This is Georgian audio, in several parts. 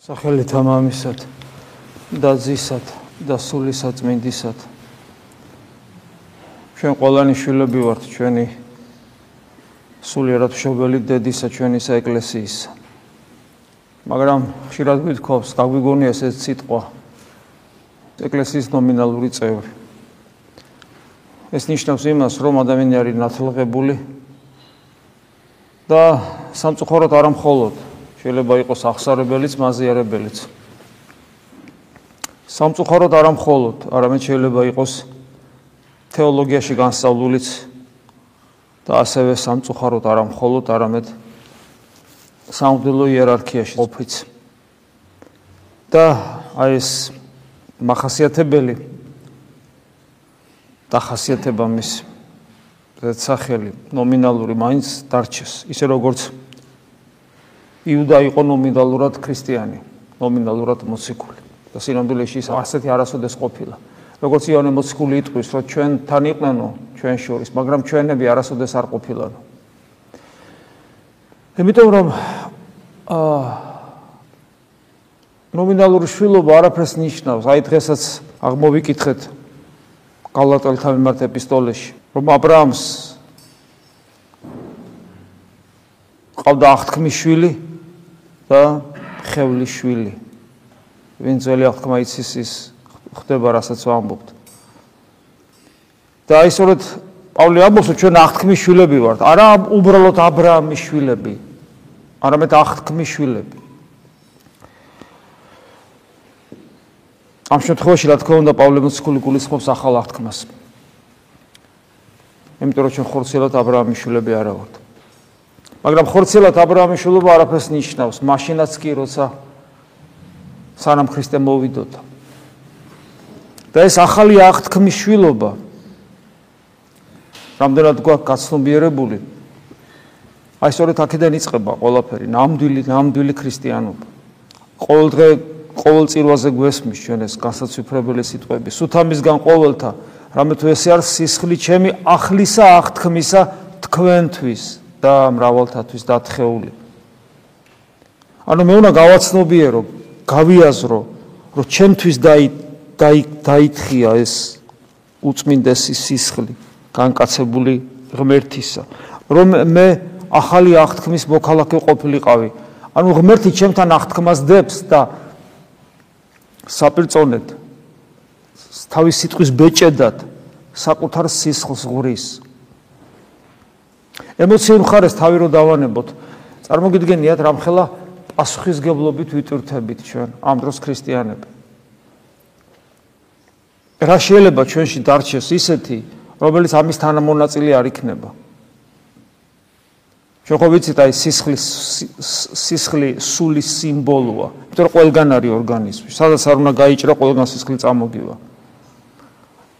სახელით ამამისად და ძისად და სულისად წმინდისად. ჩვენ ყველანი შვილები ვართ ჩვენი სულიერად მშობელი დედისა ჩვენისა ეკლესიის მაგრამ ხშირად მithქობს გაგვიგონია ეს სიტყვა. ეკლესიის ნომინალური წევრი. ეს ნიშნავს იმას რომ ადამიანი არის ნათლღებული და სამწუხაროდ არ ამხოლოდ შეიძლება იყოს ახსარებელიც, მაზიარებელიც. სამწუხაროდ არ ამხოლოდ, არამედ შეიძლება იყოს თეოლოგიაში განსწავლულიც და ასევე სამწუხაროდ არ ამხოლოდ, არამედ სამღვდელო იერარქიაში ყოფიც. და აი ეს מחასიათებელი და ხასიათება მის ზეცახელი ნომინალური მაინც დარჩეს, ისე როგორც იუდა იყო ნომინალურად ქრისტიანი, ნომინალურად მოციქული. და სინამდვილეში ის ასეთი არასოდეს ყოფილა. როგორც იონე მოციქული იტყვის, რომ ჩვენთან იყნენო, ჩვენ შორის, მაგრამ ჩვენები არასოდეს არ ყოფილანო. იმიტომ რომ აა ნომინალური შვილობა არაფერს ნიშნავს. აი დღესაც აღმოვიკითხეთ გალატელთა მიმართ ეპისტოლეში, რომ ა ブラ ამს ყავდა აღთქმის შვილი და ხევლის შვილი. ვინც ძველი აღთქმა იცის ის ხდება რასაც ვამბობთ. და აი სწორედ პავლე ამბობს, რომ ჩვენ აღთქმის შვილები ვართ, არა უბრალოდ აბრაამის შვილები, არამედ აღთქმის შვილები. ამ შემთხვევაში რა თქმა უნდა პავლე მოციქული გულისხმობს ახალ აღთქმას. იმიტომ რომ ჩვენ ხორციელად აბრაამის შვილები არა ვართ. მაგრამ ხორცელად ა ブラ ამის შვილობა არაფერს ნიშნავს, მაშინაც კი როცა სანამ ქრისტე მოვიდოდა. და ეს ახალი აღთქმის შვილობა რამდენად გვაქვს გაცნობიერებული? აი სწორედ აქედან იწყება ყველაფერი, ნამდვილი ნამდვილი ქრისტიანობა. ყოველ დღე ყოველ წირვაზე გვესმის ჩვენ ეს განსაცვიფრებელი სიტყვები. სუთამისგან ყოველთა, რამე თუ ესე არის სისხლი ჩემი ახლისა აღთქმისა თქვენთვის. და მრავალთათვის დათხეული. ანუ მე უნდა გავაცნობიერო, გავიაზრო, რომ ჩემთვის დაი დაი დაითხია ეს უწმინდესი სისხლი, განკაცებული ღმერთისა, რომ მე ახალი აღთქმის მოქალაქე ყოფილიყავი. ანუ ღმერთი ჩემთან აღთქმას დებს და საპირწონედ თავის სიტყვის ბეჭედად საკუთარ სისხლს ღურის. ემოციურ მხარეს თავი რო დავანებოთ, წარმოგიდგენიათ რამხელა პასუხისგებლობით ვიტვირთებით ჩვენ ამ დროს ქრისტიანები. რა შეიძლება ჩვენში დარჩეს ისეთი, რომელიც ამის თანამონაწილე არ იქნება? ჩვენ ხო ვიცით აი სისხლის სისხლი სულის სიმბოლოა. იმიტომ რომ ყველგან არის ორგანიზმი. სადაც არ უნდა გაიჭრა, ყველგან სისხლი წამოგივა.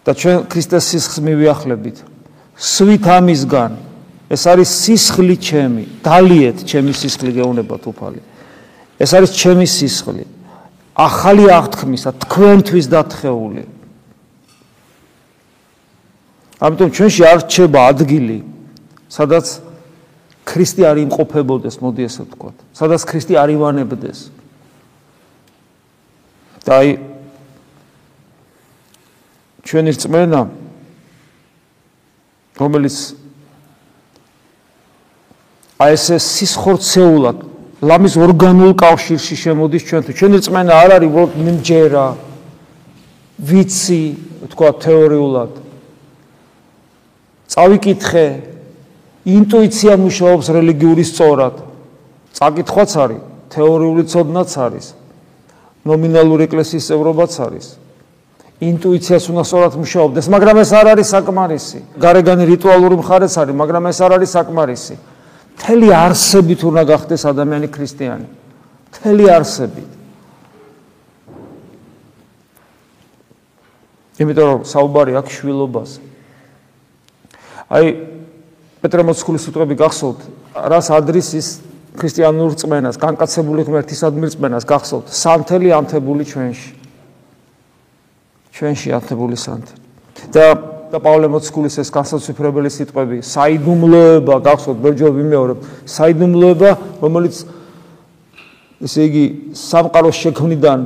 და ჩვენ ქრისტეს სისხლს მივიახლებით. სვით ამისგან ეს არის სისხლი ჩემი, დალიეთ ჩემი სისხლი გეუბნებათ უფალი. ეს არის ჩემი სისხლი. ახალი აღთქმისა თქვენთვის დათხეული. ამიტომ ჩვენში არ რჩება ადგილი, სადაც ქრისტე არ იმყოფებოდეს, მოდი ესე ვთქვა. სადაც ქრისტე არ ივანებდეს. და აი ჩვენი რწმენა რომელიც აი ეს სისხორცეულად ლამის ორგანულ კავშირში შემოდის ჩვენთვის. ჩვენი წმენა არ არის უბრალოდ მიმჯერა ვიცი, თქვა თეორიულად. წავიკითხე ინტუიცია მუშაობს რელიგიური სწორად. წაკითხვაც არის, თეორიული ცოდნაც არის. ნომინალური ეკლესიის წევრობაც არის. ინტუიციას უნდა სწორად მუშაობდეს, მაგრამ ეს არ არის საკმარისი. გარეგანი რიტუალური მხარეც არის, მაგრამ ეს არ არის საკმარისი. მთელი არსებით უნდა გახდეს ადამიანი ქრისტიანი. მთელი არსებით. იმიტომ რომ საუბარი აქვს შვილობაზე. აი პეტრე მოციქულის სიტყვები გახსოვთ, რას ადრის ის ქრისტიანულ რწმენას, განკაცებული ღმერთისადმი რწმენას გახსოვთ, სანთელი ანთებული ჩვენში. ჩვენში ანთებული სანთელი. და და პავლე მოციქულის ეს განსაცვიფრებელი სიტყვები, საიდუმლოება, გახსოვთ, ბერჯო ვიმეორებ, საიდუმლოება, რომელიც ესე იგი სამყაროს შექმნიდან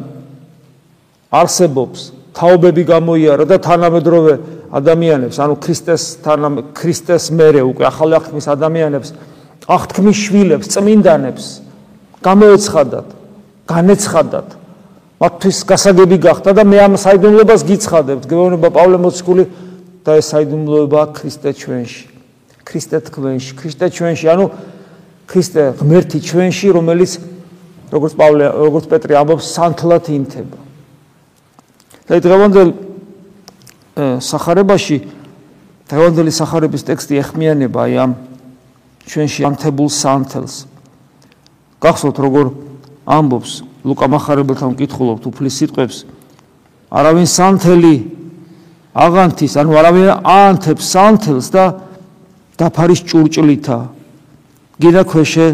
არსებობს თაობები გამოიარა და თანამედროვე ადამიანებს, ანუ ქრისტეს თანამ ქრისტეს მერე უკვე ახალი აღთქმის ადამიანებს, აღთქმის შვილებს, წმინდანებს გამოეცხადათ, განეცხადათ. მათთვის გასაგები გახდა და მე ამ საიდუმლოებას გიცხადებთ, გეუბნება პავლე მოციქული და ეს საიდუმლოება ქრისტე ჩვენში. ქრისტე თქვენში, ქრისტე ჩვენში, ანუ ქრისტე ღმერთი ჩვენში, რომელიც როგორც პავლე, როგორც პეტრი ამბობს, სანთლად ინთება. და დღევანდელ სახარებაში დღევანდელი სახარების ტექსტი ეხმიანება აი ამ ჩვენში ანთებულ სანთელს. გახსოვთ როგორ ამბობს ლუკა מחარებელთან მკითხულობთ უფლის სიტყვებს არავინ სანთელი აღანთის ანუ არავინ ანთებს სანთელს და დაფარის ჭურჭლითა. გიდა ქვეშე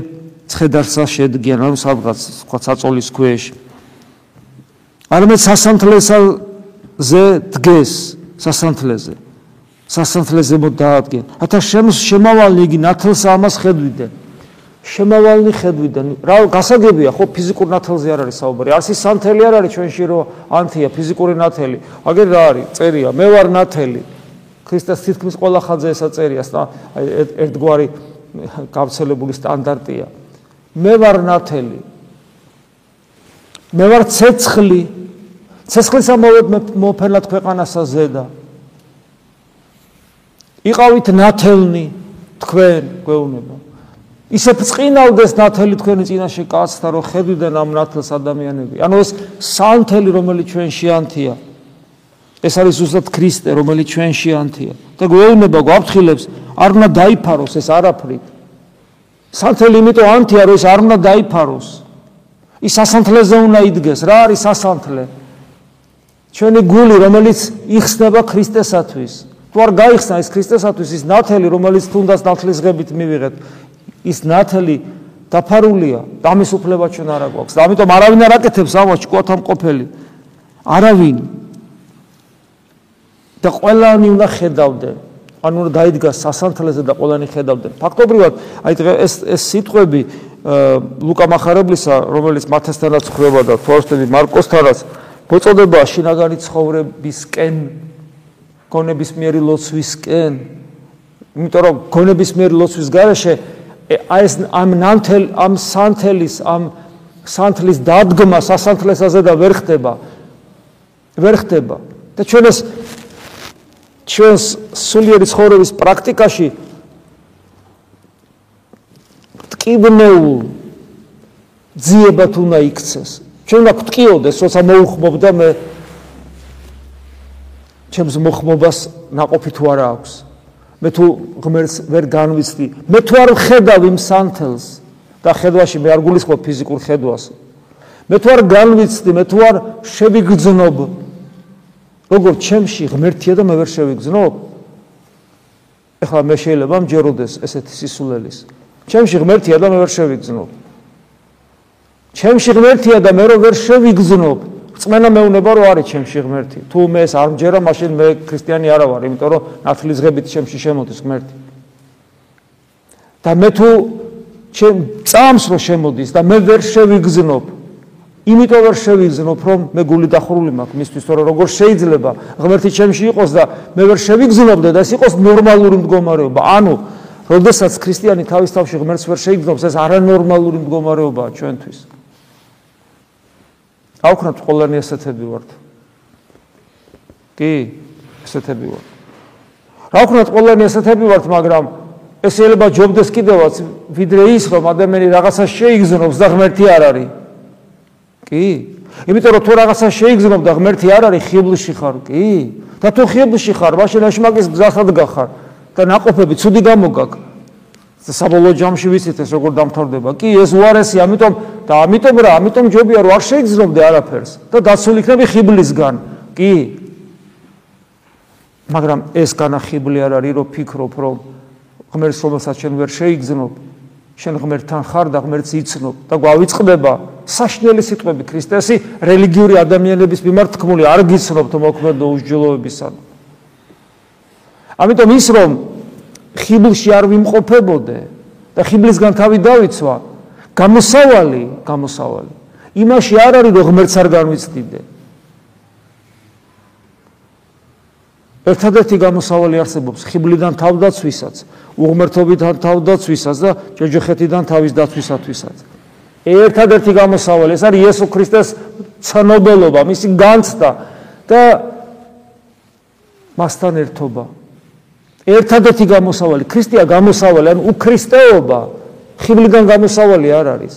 ცხედარსა შედგიან ანუ სადღაც სხვა საწოლის ქვეშ. არამედ სასანთლესაზე დგეს სასანთლეზე. სასანთლეზე მოდ დაადგენ ათა შემავალი იგი ნათელსა ამას ხედვიდან შემავალნი ხედვიდან. რა გასაგებია? ხო ფიზიკურ ნათელზე არ არის საუბარი. არც ის სანთელი არ არის ჩვენში რომ ანთია ფიზიკური ნათელი. აგერ რა არის? წერია მე ვარ ნათელი. ქრისტეს თითქმის ყველა ხაზზე ესა წერია აი ერთგვარი გავცელებული სტანდარტია. მე ვარ ნათელი. მე ვარ ცეცხლი. ცეცხლისა მოვედ მოფენად ქვეყანასა ზედა. იყავით ნათელნი თქვენ გვეუბნება ისე წინავდეს ნათელი თქვენი წინაშე კაცთა რომ ხედვიდან ამ ნათელს ადამიანები. ანუ ეს სანთელი რომელიც ჩვენ შეანთია. ეს არის უბრალოდ ქრისტე რომელიც ჩვენ შეანთია. და გვეუბნება გვაფრთხილებს არ უნდა დაიფაროს ეს არაფრით სანთელი იმიტომ ანთია რომ ეს არ უნდა დაიფაროს. ის სასანთლეზე უნდა იდგეს. რა არის სასანთლე? ჩვენი გული რომელიც იხსნება ქრისტესათვის. თუ არ გაიხსნა ეს ქრისტესათვის ის ნათელი რომელიც თუნდაც ნათლისღებით მივიღეთ ის ნათელი დაფარულია. და ამის უფლება ჩვენ არ აგვაქვს. და ამიტომ არავინ არ აკეთებს ამას ჭკუათან ყოფილი არავინ. და ყველანი უნდა ხედავდნენ. ანუ უნდა დაიდგას სასანთლეზე და ყველანი ხედავდნენ. ფაქტობრივად აი ეს ეს სიტყვები ლუკა מחარებლისა რომელიც მათესთანაც ხრება და თორსტები მარკოსთანაც მოწოდება შინაგანი ცხოვრებისკენ გონების მიერი ლოცვისკენ იმიტომ რომ გონების მიერი ლოცვის garaშე აი ეს ამ ნამთელ ამ სანთელის ამ სანთლის დადგმა სასანთლესაზე და ვერ ხდება. ვერ ხდება. და ჩვენ ეს ჩვენს სულიერი ცხოვრების პრაქტიკაში ტკიბნეულ ძიებად უნდა იქცეს. ჩვენ უნდა გტკიოდეს როცა მოუხმობდა მე ჩემს მოხმობას ناყოფი თუ არა აქვს. მე თუ ღმერთს ვერ განვიცდი. მე თუ არ ხედავ იმ სანთელს და ხედვაში მე არ გულისხმობ ფიზიკურ ხედვას. მე თუ არ განვიცდი მე თუ არ შევიგრძნობ როგორ ჩემში ღმერთია და მე ვერ შევიგრძნობ ეხლა მე შეიძლება მჯეროდეს ესეთი სისულელის. ჩემში ღმერთია და მე ვერ შევიგრძნობ ჩემში ღმერთია და მე რო ვერ შევიგრძნობ წმენა მეუნება რომ არის ჩემში ღმერთი. თუ მე ეს არ მჯერა, მაშინ მე ქრისტიანი არა ვარ, იმიტომ რომ ნათლისღებით ჩემში შემოდის ღმერთი. და მე თუ ჩემ წამს რო შემოდის და მე ვერ შევიგზნობ, იმიტომ ვერ შევიგზნობ, რომ მე გული დახურული მაქვს მისთვის, რომ როგორ შეიძლება ღმერთი ჩემში იყოს და მე ვერ შევიგზნობ და ეს იყოს ნორმალური მდგომარეობა. ანუ, როდესაც ქრისტიანი თავის თავში ღმერთს ვერ შეიგზნობს, ეს არანორმალური მდგომარეობაა ჩვენთვის. გავქნათ ყველანი ესეთები ვართ. კი, ესეთები ვართ. რა ვქნათ ყველანი ესეთები ვართ, მაგრამ ეს შეიძლება ჯობდეს კიდევაც, ვიდრე ის, რომ ადამიანი რაღაცა შეიგზნობს და ღმერთი არ არის. კი, იმიტომ რომ თუ რაღაცა შეიგზნობ და ღმერთი არ არის, ხიბლში ხარ, კი? და თუ ხიბლში ხარ, მაშინ ეშმაკის გზასაც გახარ და ناقოფები ცუდი გამოგაკ. საბოლოო ჯამში ვიცით ეს როგორ დამთავრდება. კი, ეს უარესი, ამიტომ და ამიტომ რა, ამიტომ ჯობია რომ არ შეიგზნობდე არაფერს და დაცული იქნები ხიბლისგან. კი. მაგრამ ეს განახიბლი არ არის, რომ ფიქრობ, რომ ღმერთს რომელსაც შენ ვერ შეიგზნობ, შენ ღმერთთან ხარ და ღმერთს იცნობ და გვავიწყდება საშნელი სიტყვები ქრისტესი რელიგიური ადამიანების მიმართ თქმული არ გიცნობთ მოქმედო უსჯელოებისან. ამიტომ ის რომ ხიბლში არ ვიმყოფებოდე და ხიბლისგან თავი დავიცვა გამოსავალი გამოსავალი იმაში არ არის რომ ღმერთს არ განვიცდიდე. ერთადერთი გამოსავალი არსებობს ხიბლიდან თავდაცვისაც, უღმერთობიდან თავდაცვისაც და ჯოჯოხეთიდან თავის დაცვისათვისაც. ერთადერთი გამოსავალი ეს არის იესო ქრისტეს ცნობელობა, მისი განცდა და მასთან ერთობა. ერთადერთი გამოსავალი, ქრისტეა გამოსავალი, ანუ უქრისტეობა ხიბლიდან გამოსავალი არ არის.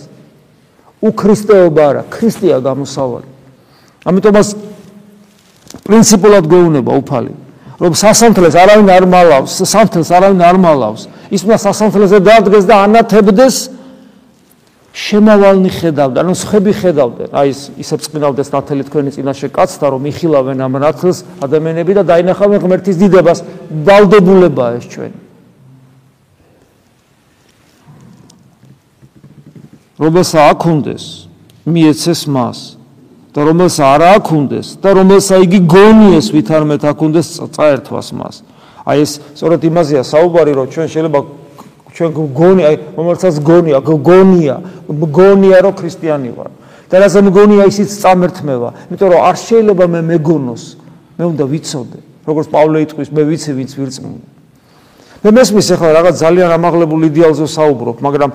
უქრისტეობა არა, ქრისტეა გამოსავალი. ამიტომაც პრინციპულად გეუბნება უფალი. რომ სასანთლეს არავინ არ მალავს, სასანთლეს არავინ არ მალავს. ის უნდა სასანთლეზე დაადგეს და ანათებდეს შემავალნი ხედავდა, ანუ ხები ხედავდნენ. აი ეს ისე წმინავდეს ნათელი თქვენი წინაშე კაცთა, რომ იხილავენ ამ ნათლს ადამიანები და დაინახავენ ღმერთის დიდებას. ვალდებულებაა ეს ჩვენი. რომელსა აქონდეს მიეცეს მას და რომელს არ აქუნდეს და რომელსა იგი გონიეს ვით არ მე თაქუნდეს წაერთვას მას. აი ეს სწორედ იმაზეა საუბარი რომ ჩვენ შეიძლება ჩვენ გონი აი რომელსაც გონია გონია გონია რომ ქრისტიანი ვარ. და რაზე მგონია ისიც წამერთმევა. იმიტომ რომ არ შეიძლება მე მეგონოს. მე უნდა ვიცოდე. როგორც პავლე იტყვის მე ვიცი ვინც ვირწმუნე. მე მესმის ახლა რაღაც ძალიან ამაღლებულ იდეალზე საუბრობ, მაგრამ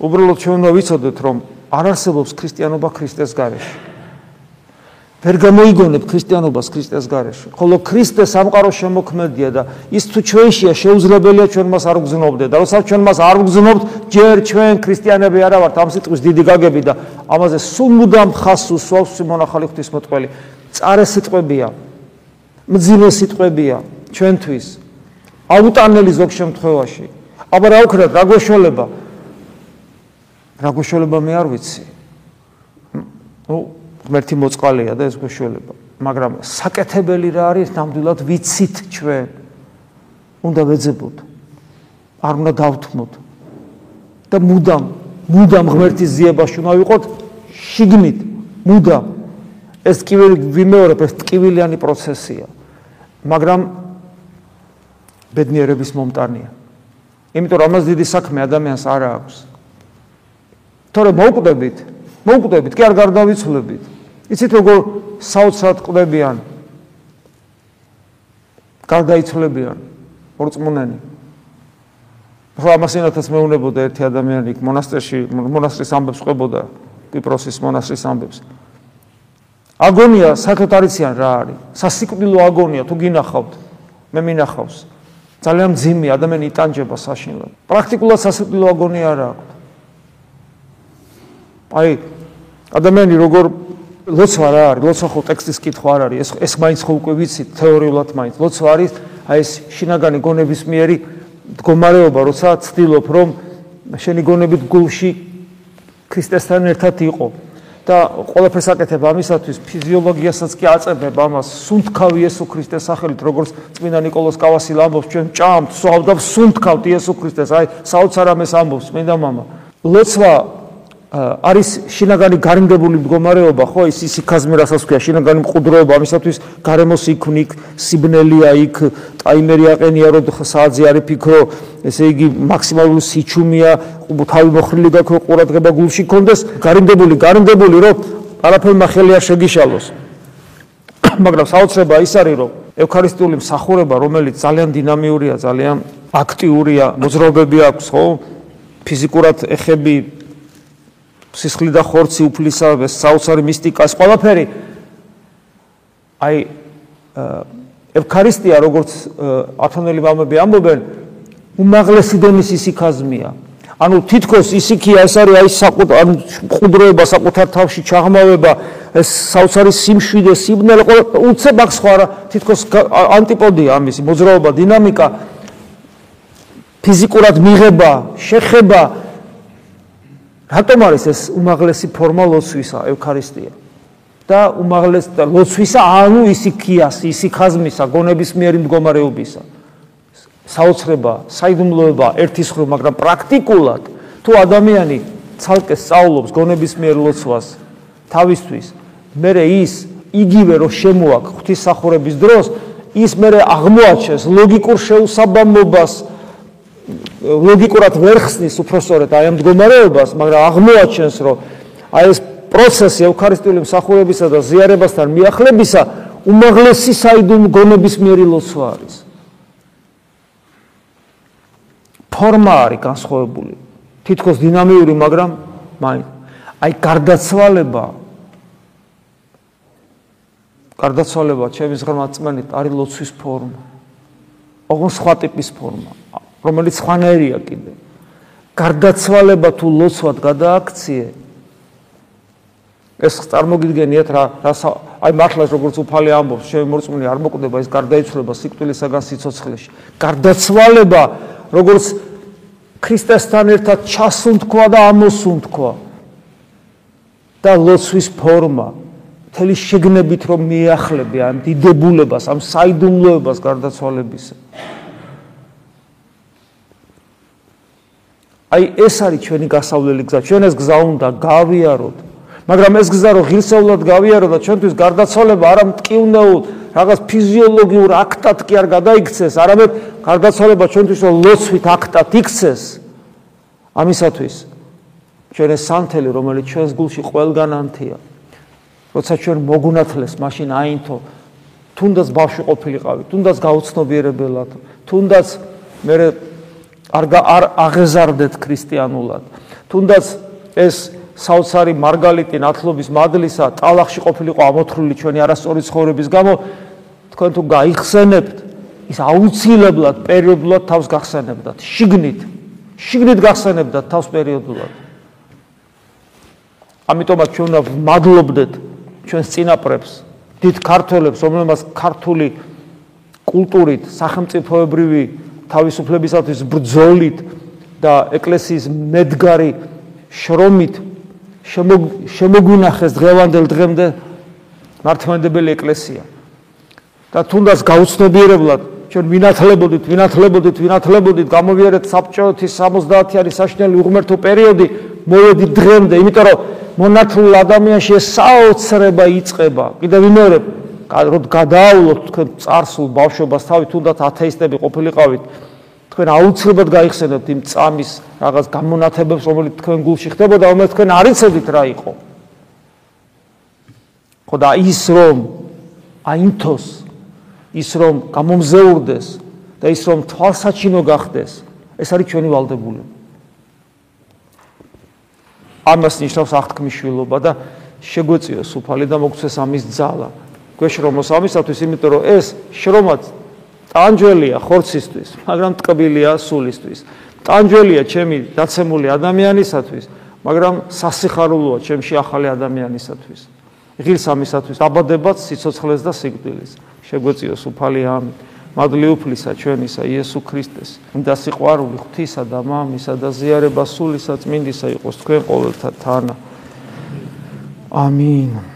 უბრალოდ ჩვენ უნდა ვიცოდეთ რომ არ არსებობს ქრისტიანობა ქრისტეს გარეშე. ვერ გამოიგონებ ქრისტიანობას ქრისტეს გარეშე. ხოლო ქრისტე სამყარო შემოქმედია და ის თუ ჩვენშია შეუძლებელია ჩვენ მას არ ვგზნობდეთ. და როცა ჩვენ მას არ ვგზნობთ, ჯერ ჩვენ ქრისტიანები არა ვართ ამ სიტყვის დიდი გაგები და ამაზე სულ მუდამ ხას უსვავს მონახალი ღვთისმოწყალე. წარე სიტყვებია. მძიმე სიტყვებია ჩვენთვის. აუტანელი ზოგ შემთხვევაში. აბა რა ვქნათ, რა გვეშოლება? რა გუშოლება მე არ ვიცი. ნუ ღმერთი მოწყალია და ეს გუშოლება, მაგრამ საკეთებელი რა არის ნამდვილად ვიცით ჩვენ. უნდა ვეძებოთ. არ უნდა დავთმოთ. და მუდამ, მუდამ ღმერთის ზიებაში უნდა ვიყოთ შიგნით, მუდამ. ეს ტკივილი ვიმეორებ, ეს ტკივილიანი პროცესია. მაგრამ ბედნიერების მომტანია. იმიტომ რომ ამას დიდი საქმე ადამიანს არ აქვს. თორე მოუკვდებით, მოუკვდებით, კი არ გარდავიცვლებით. იცით როგორ საოცრად ყვდებიან? გარდაიცვლებიან ორწმუნენი. ხო ამასინათაც მეუნებოდა ერთი ადამიანი მონასტერში, მონასტრის ამბებს ყვებოდა, კვიპროსის მონასტრის ამბებს. აგონია საერთოდ არიციან რა არის? სასიკვდილო აგონია თუ გინახავთ? მე მინახავს. ძალიან ძიმი ადამიანი იტანჯება საშინლად. პრაქტიკულად სასიკვდილო აგონია არა აქვს. აი ადამიანი როგორ ლოცვა რა არის? ლოცვა ხო ტექსტის კითხვა არ არის. ეს ეს მაინც ხო უკვე ვიცით თეორიულად მაინც. ლოცვა არის აი ეს შინაგანი გონების მიერი მდგომარეობა, როცა ცდილობ რომ შენი გონებით გულში ქრისტესთან ერთად იყო და ყველაფერს აკეთებ ამისათვის ფიზიოლოგიასაც კი აწებებ ამას სუნთქავ იესო ქრისტეს სახელით როგორც წმინდა ნიკოლოზ კავასილი ამბობს ჩვენ ჭამთ სვავდავ სუნთქავთ იესო ქრისტეს აი საოცარ ამეს ამბობს წმინდა მამა ლოცვა არის შინაგანი გარემდებული მდგომარეობა, ხო, ის სიქაზმე რასაც ქვია, შინაგანი მყუდროება, ამისათვის გარემოს იქნიკ, სიბნელია იქ, ტაიმერი აყენია, რომ საათზე არის ფიქრო, ესე იგი მაქსიმალური სიჩუმეა, თავი მოხრილი გაქვე ყურადღება გულში კონდეს, გარემდებული, გარემდებული, რომ არაფერმა ხელი არ შეგიშალოს. მაგრამ საოცრება ის არის, რომ ევქარისტიული მსახურება, რომელიც ძალიან დინამიურია, ძალიან აქტიურია, მოძრაობები აქვს, ხო? ფიზიკურად ეხები სისხლი და ხორცი უფლისა საოცარი მისტიკას ყველაფერი. აი ევქარისტია როგორც ათონელი მამები ამბობენ უმაღლესი დონის ისიქაზმია ანუ თითქოს ისიქია ეს არის აი საკუთარ ანუ ყუდროება საკუთარ თავში ჩაღმავება ეს საოცარი სიმშვიდე სიბნელე უცებ აქვს ხო არა თითქოს ანტიპოდია ამისი მოძრაობა დინამიკა ფიზიკურად მიღება შეხება რატომ არის ეს უმაღლესი ფორმა ლოცვისა ევქარისტია? და უმაღლეს და ლოცვისა ანუ ისიქიას ისიქაზმისა გონების მიერი მდგომარეობისა. საოცრება საიდუმლოება ერთის ხრო მაგრამ პრაქტიკულად თუ ადამიანი ცალკე სწავლობს გონების მიერ ლოცვას თავისთვის მე ის იგივე რომ შემოაქ ღვთისახურების დროს ის მე აღმოაჩენს ლოგიკურ შეუსაბამობას ლოგიკურად ვერ ხსნის უფრო სწორედ აი ამ მდგომარეობას, მაგრამ აღმოაჩენს, რომ აი ეს პროცესი ევქარისტიული მსახურებისა და ზიარებასთან მიახლებისა უმაღლესი საიდუმლო გონების მერი ლოცვა არის. ფორმა არის განსხვავებული. თითქოს დინამიური, მაგრამ მაინც. აი გარდაცვალება გარდაცვალება ჩემს ღრმა წმენით არის ლოცვის ფორმა. ოღონ სხვა ტიპის ფორმა. რომელიც ხვანერია კიდე. გარდაცვალება თუ ლოცვად გადააქციე ეს წარმოგიდგენიათ რა რა აი მართლაც როგორც უფალი ამბობს ჩემი მორწმუნე არ მოკვდება ეს გარდაიცვლება სიკვდილისაგან სიცოცხლეში გარდაცვალება როგორც ქრისტესთან ერთად ჩასუნთქვა და ამოსუნთქვა და ლოცვის ფორმა მთელი შეგნებით რომ მიახლები ამ დიდებულებას ამ საიდუმლოებას გარდაცვალებისა აი ეს არის ჩვენი გასავლელი გზა ჩვენ ეს გზა უნდა გავიაროთ მაგრამ ეს გზა რომ ღირსეულად გავიარო და ჩვენთვის გარდაცვალება არ ამტკივნეულ რაღაც ფიზიოლოგიურ აქტად კი არ გადაიქცეს, არამედ გარდაცვალება ჩვენთვის რომ ლოცვით აქტად იქცეს. ამისათვის ჩვენ ეს სანთელი, რომელიც ჩვენს გულში ყველგან ანთია, როცა ჩვენ მოგუნათლეს მაშინ აინთო თუნდაც ბავშვი ყოფილიყავი, თუნდაც გაუცნობიერებელად, თუნდაც მე არ არ აღეზარდეთ ქრისტიანულად, თუნდაც ეს საოცარი მარგალიტი ნათლობის მადლისა ტალახში ყოფილიყო ამოთხრული ჩვენი არასწორი ცხოვრების გამო თქვენ თუ გაიხსენებთ ის აუცილებლად პერიოდულად თავს გახსენებდათ. შიგნით შიგნით გახსენებდათ თავს პერიოდულად. ამიტომაც ჩვენ უნდა მადლობდეთ ჩვენს წინაპრებს დიდ ქართველებს რომლებმაც ქართული კულტურით სახელმწიფოებრივი თავისუფლებისათვის ბრძოლით და ეკლესიის მედგარი შრომით შემოგვინახეს დღევანდელ დღემდე მართლმადიდებელი ეკლესია. და თუნდაც გაუცნობიერებლად ჩვენ ვინათლებოდით, ვინათლებოდით, ვინათლებოდით, გამოვიარეთ საბჭოთი 70 არის საშინელი უღმერთო პერიოდი, მოვედი დღემდე, იმიტომ რომ მონათლულ ადამიანში საოცრება იწება. კიდევ ვიმეორებ, რომ გადაავლოთ თქვენ царსულ ბავშვობას თავი თუნდაც ათეისტები ყოფილიყავით თქვენ აუცილებლად გაიხსენებთ იმ წამის რაღაც გამონათებებს რომელიც თქვენ გულში ხდებოდა რომელიც თქვენ არ იცოდით რა იყო. ხოდა ის რომ აინთოს ის რომ გამომზეურდეს და ის რომ თვალსაჩინო გახდეს ეს არის ჩვენი ვალდებულება ამას ნიშნავს აღთქმის შვილობა და შეგვეციოს უფალი და მოგცეს ამის ძალა. გვეშრომოს ამისათვის, იმიტომ რომ ეს შრომაც ტანჯველია ხორცისთვის, მაგრამ ტკბილია სულისთვის. ტანჯველია ჩემი დაცემული ადამიანისათვის, მაგრამ სასიხარულოა ჩემში ახალი ადამიანისათვის. ღირს ამისათვის აბადებაც სიცოცხლეს და სიკვდილის. შეგვეციოს უფალი ამი. მადლი უფლისა ჩვენისა იესო ქრისტეს. და სიყვარული ღვთისა და მამისა და ზიარება სულისა წმინდისა იყოს თქვენ ყოველთა თანა. ამინ.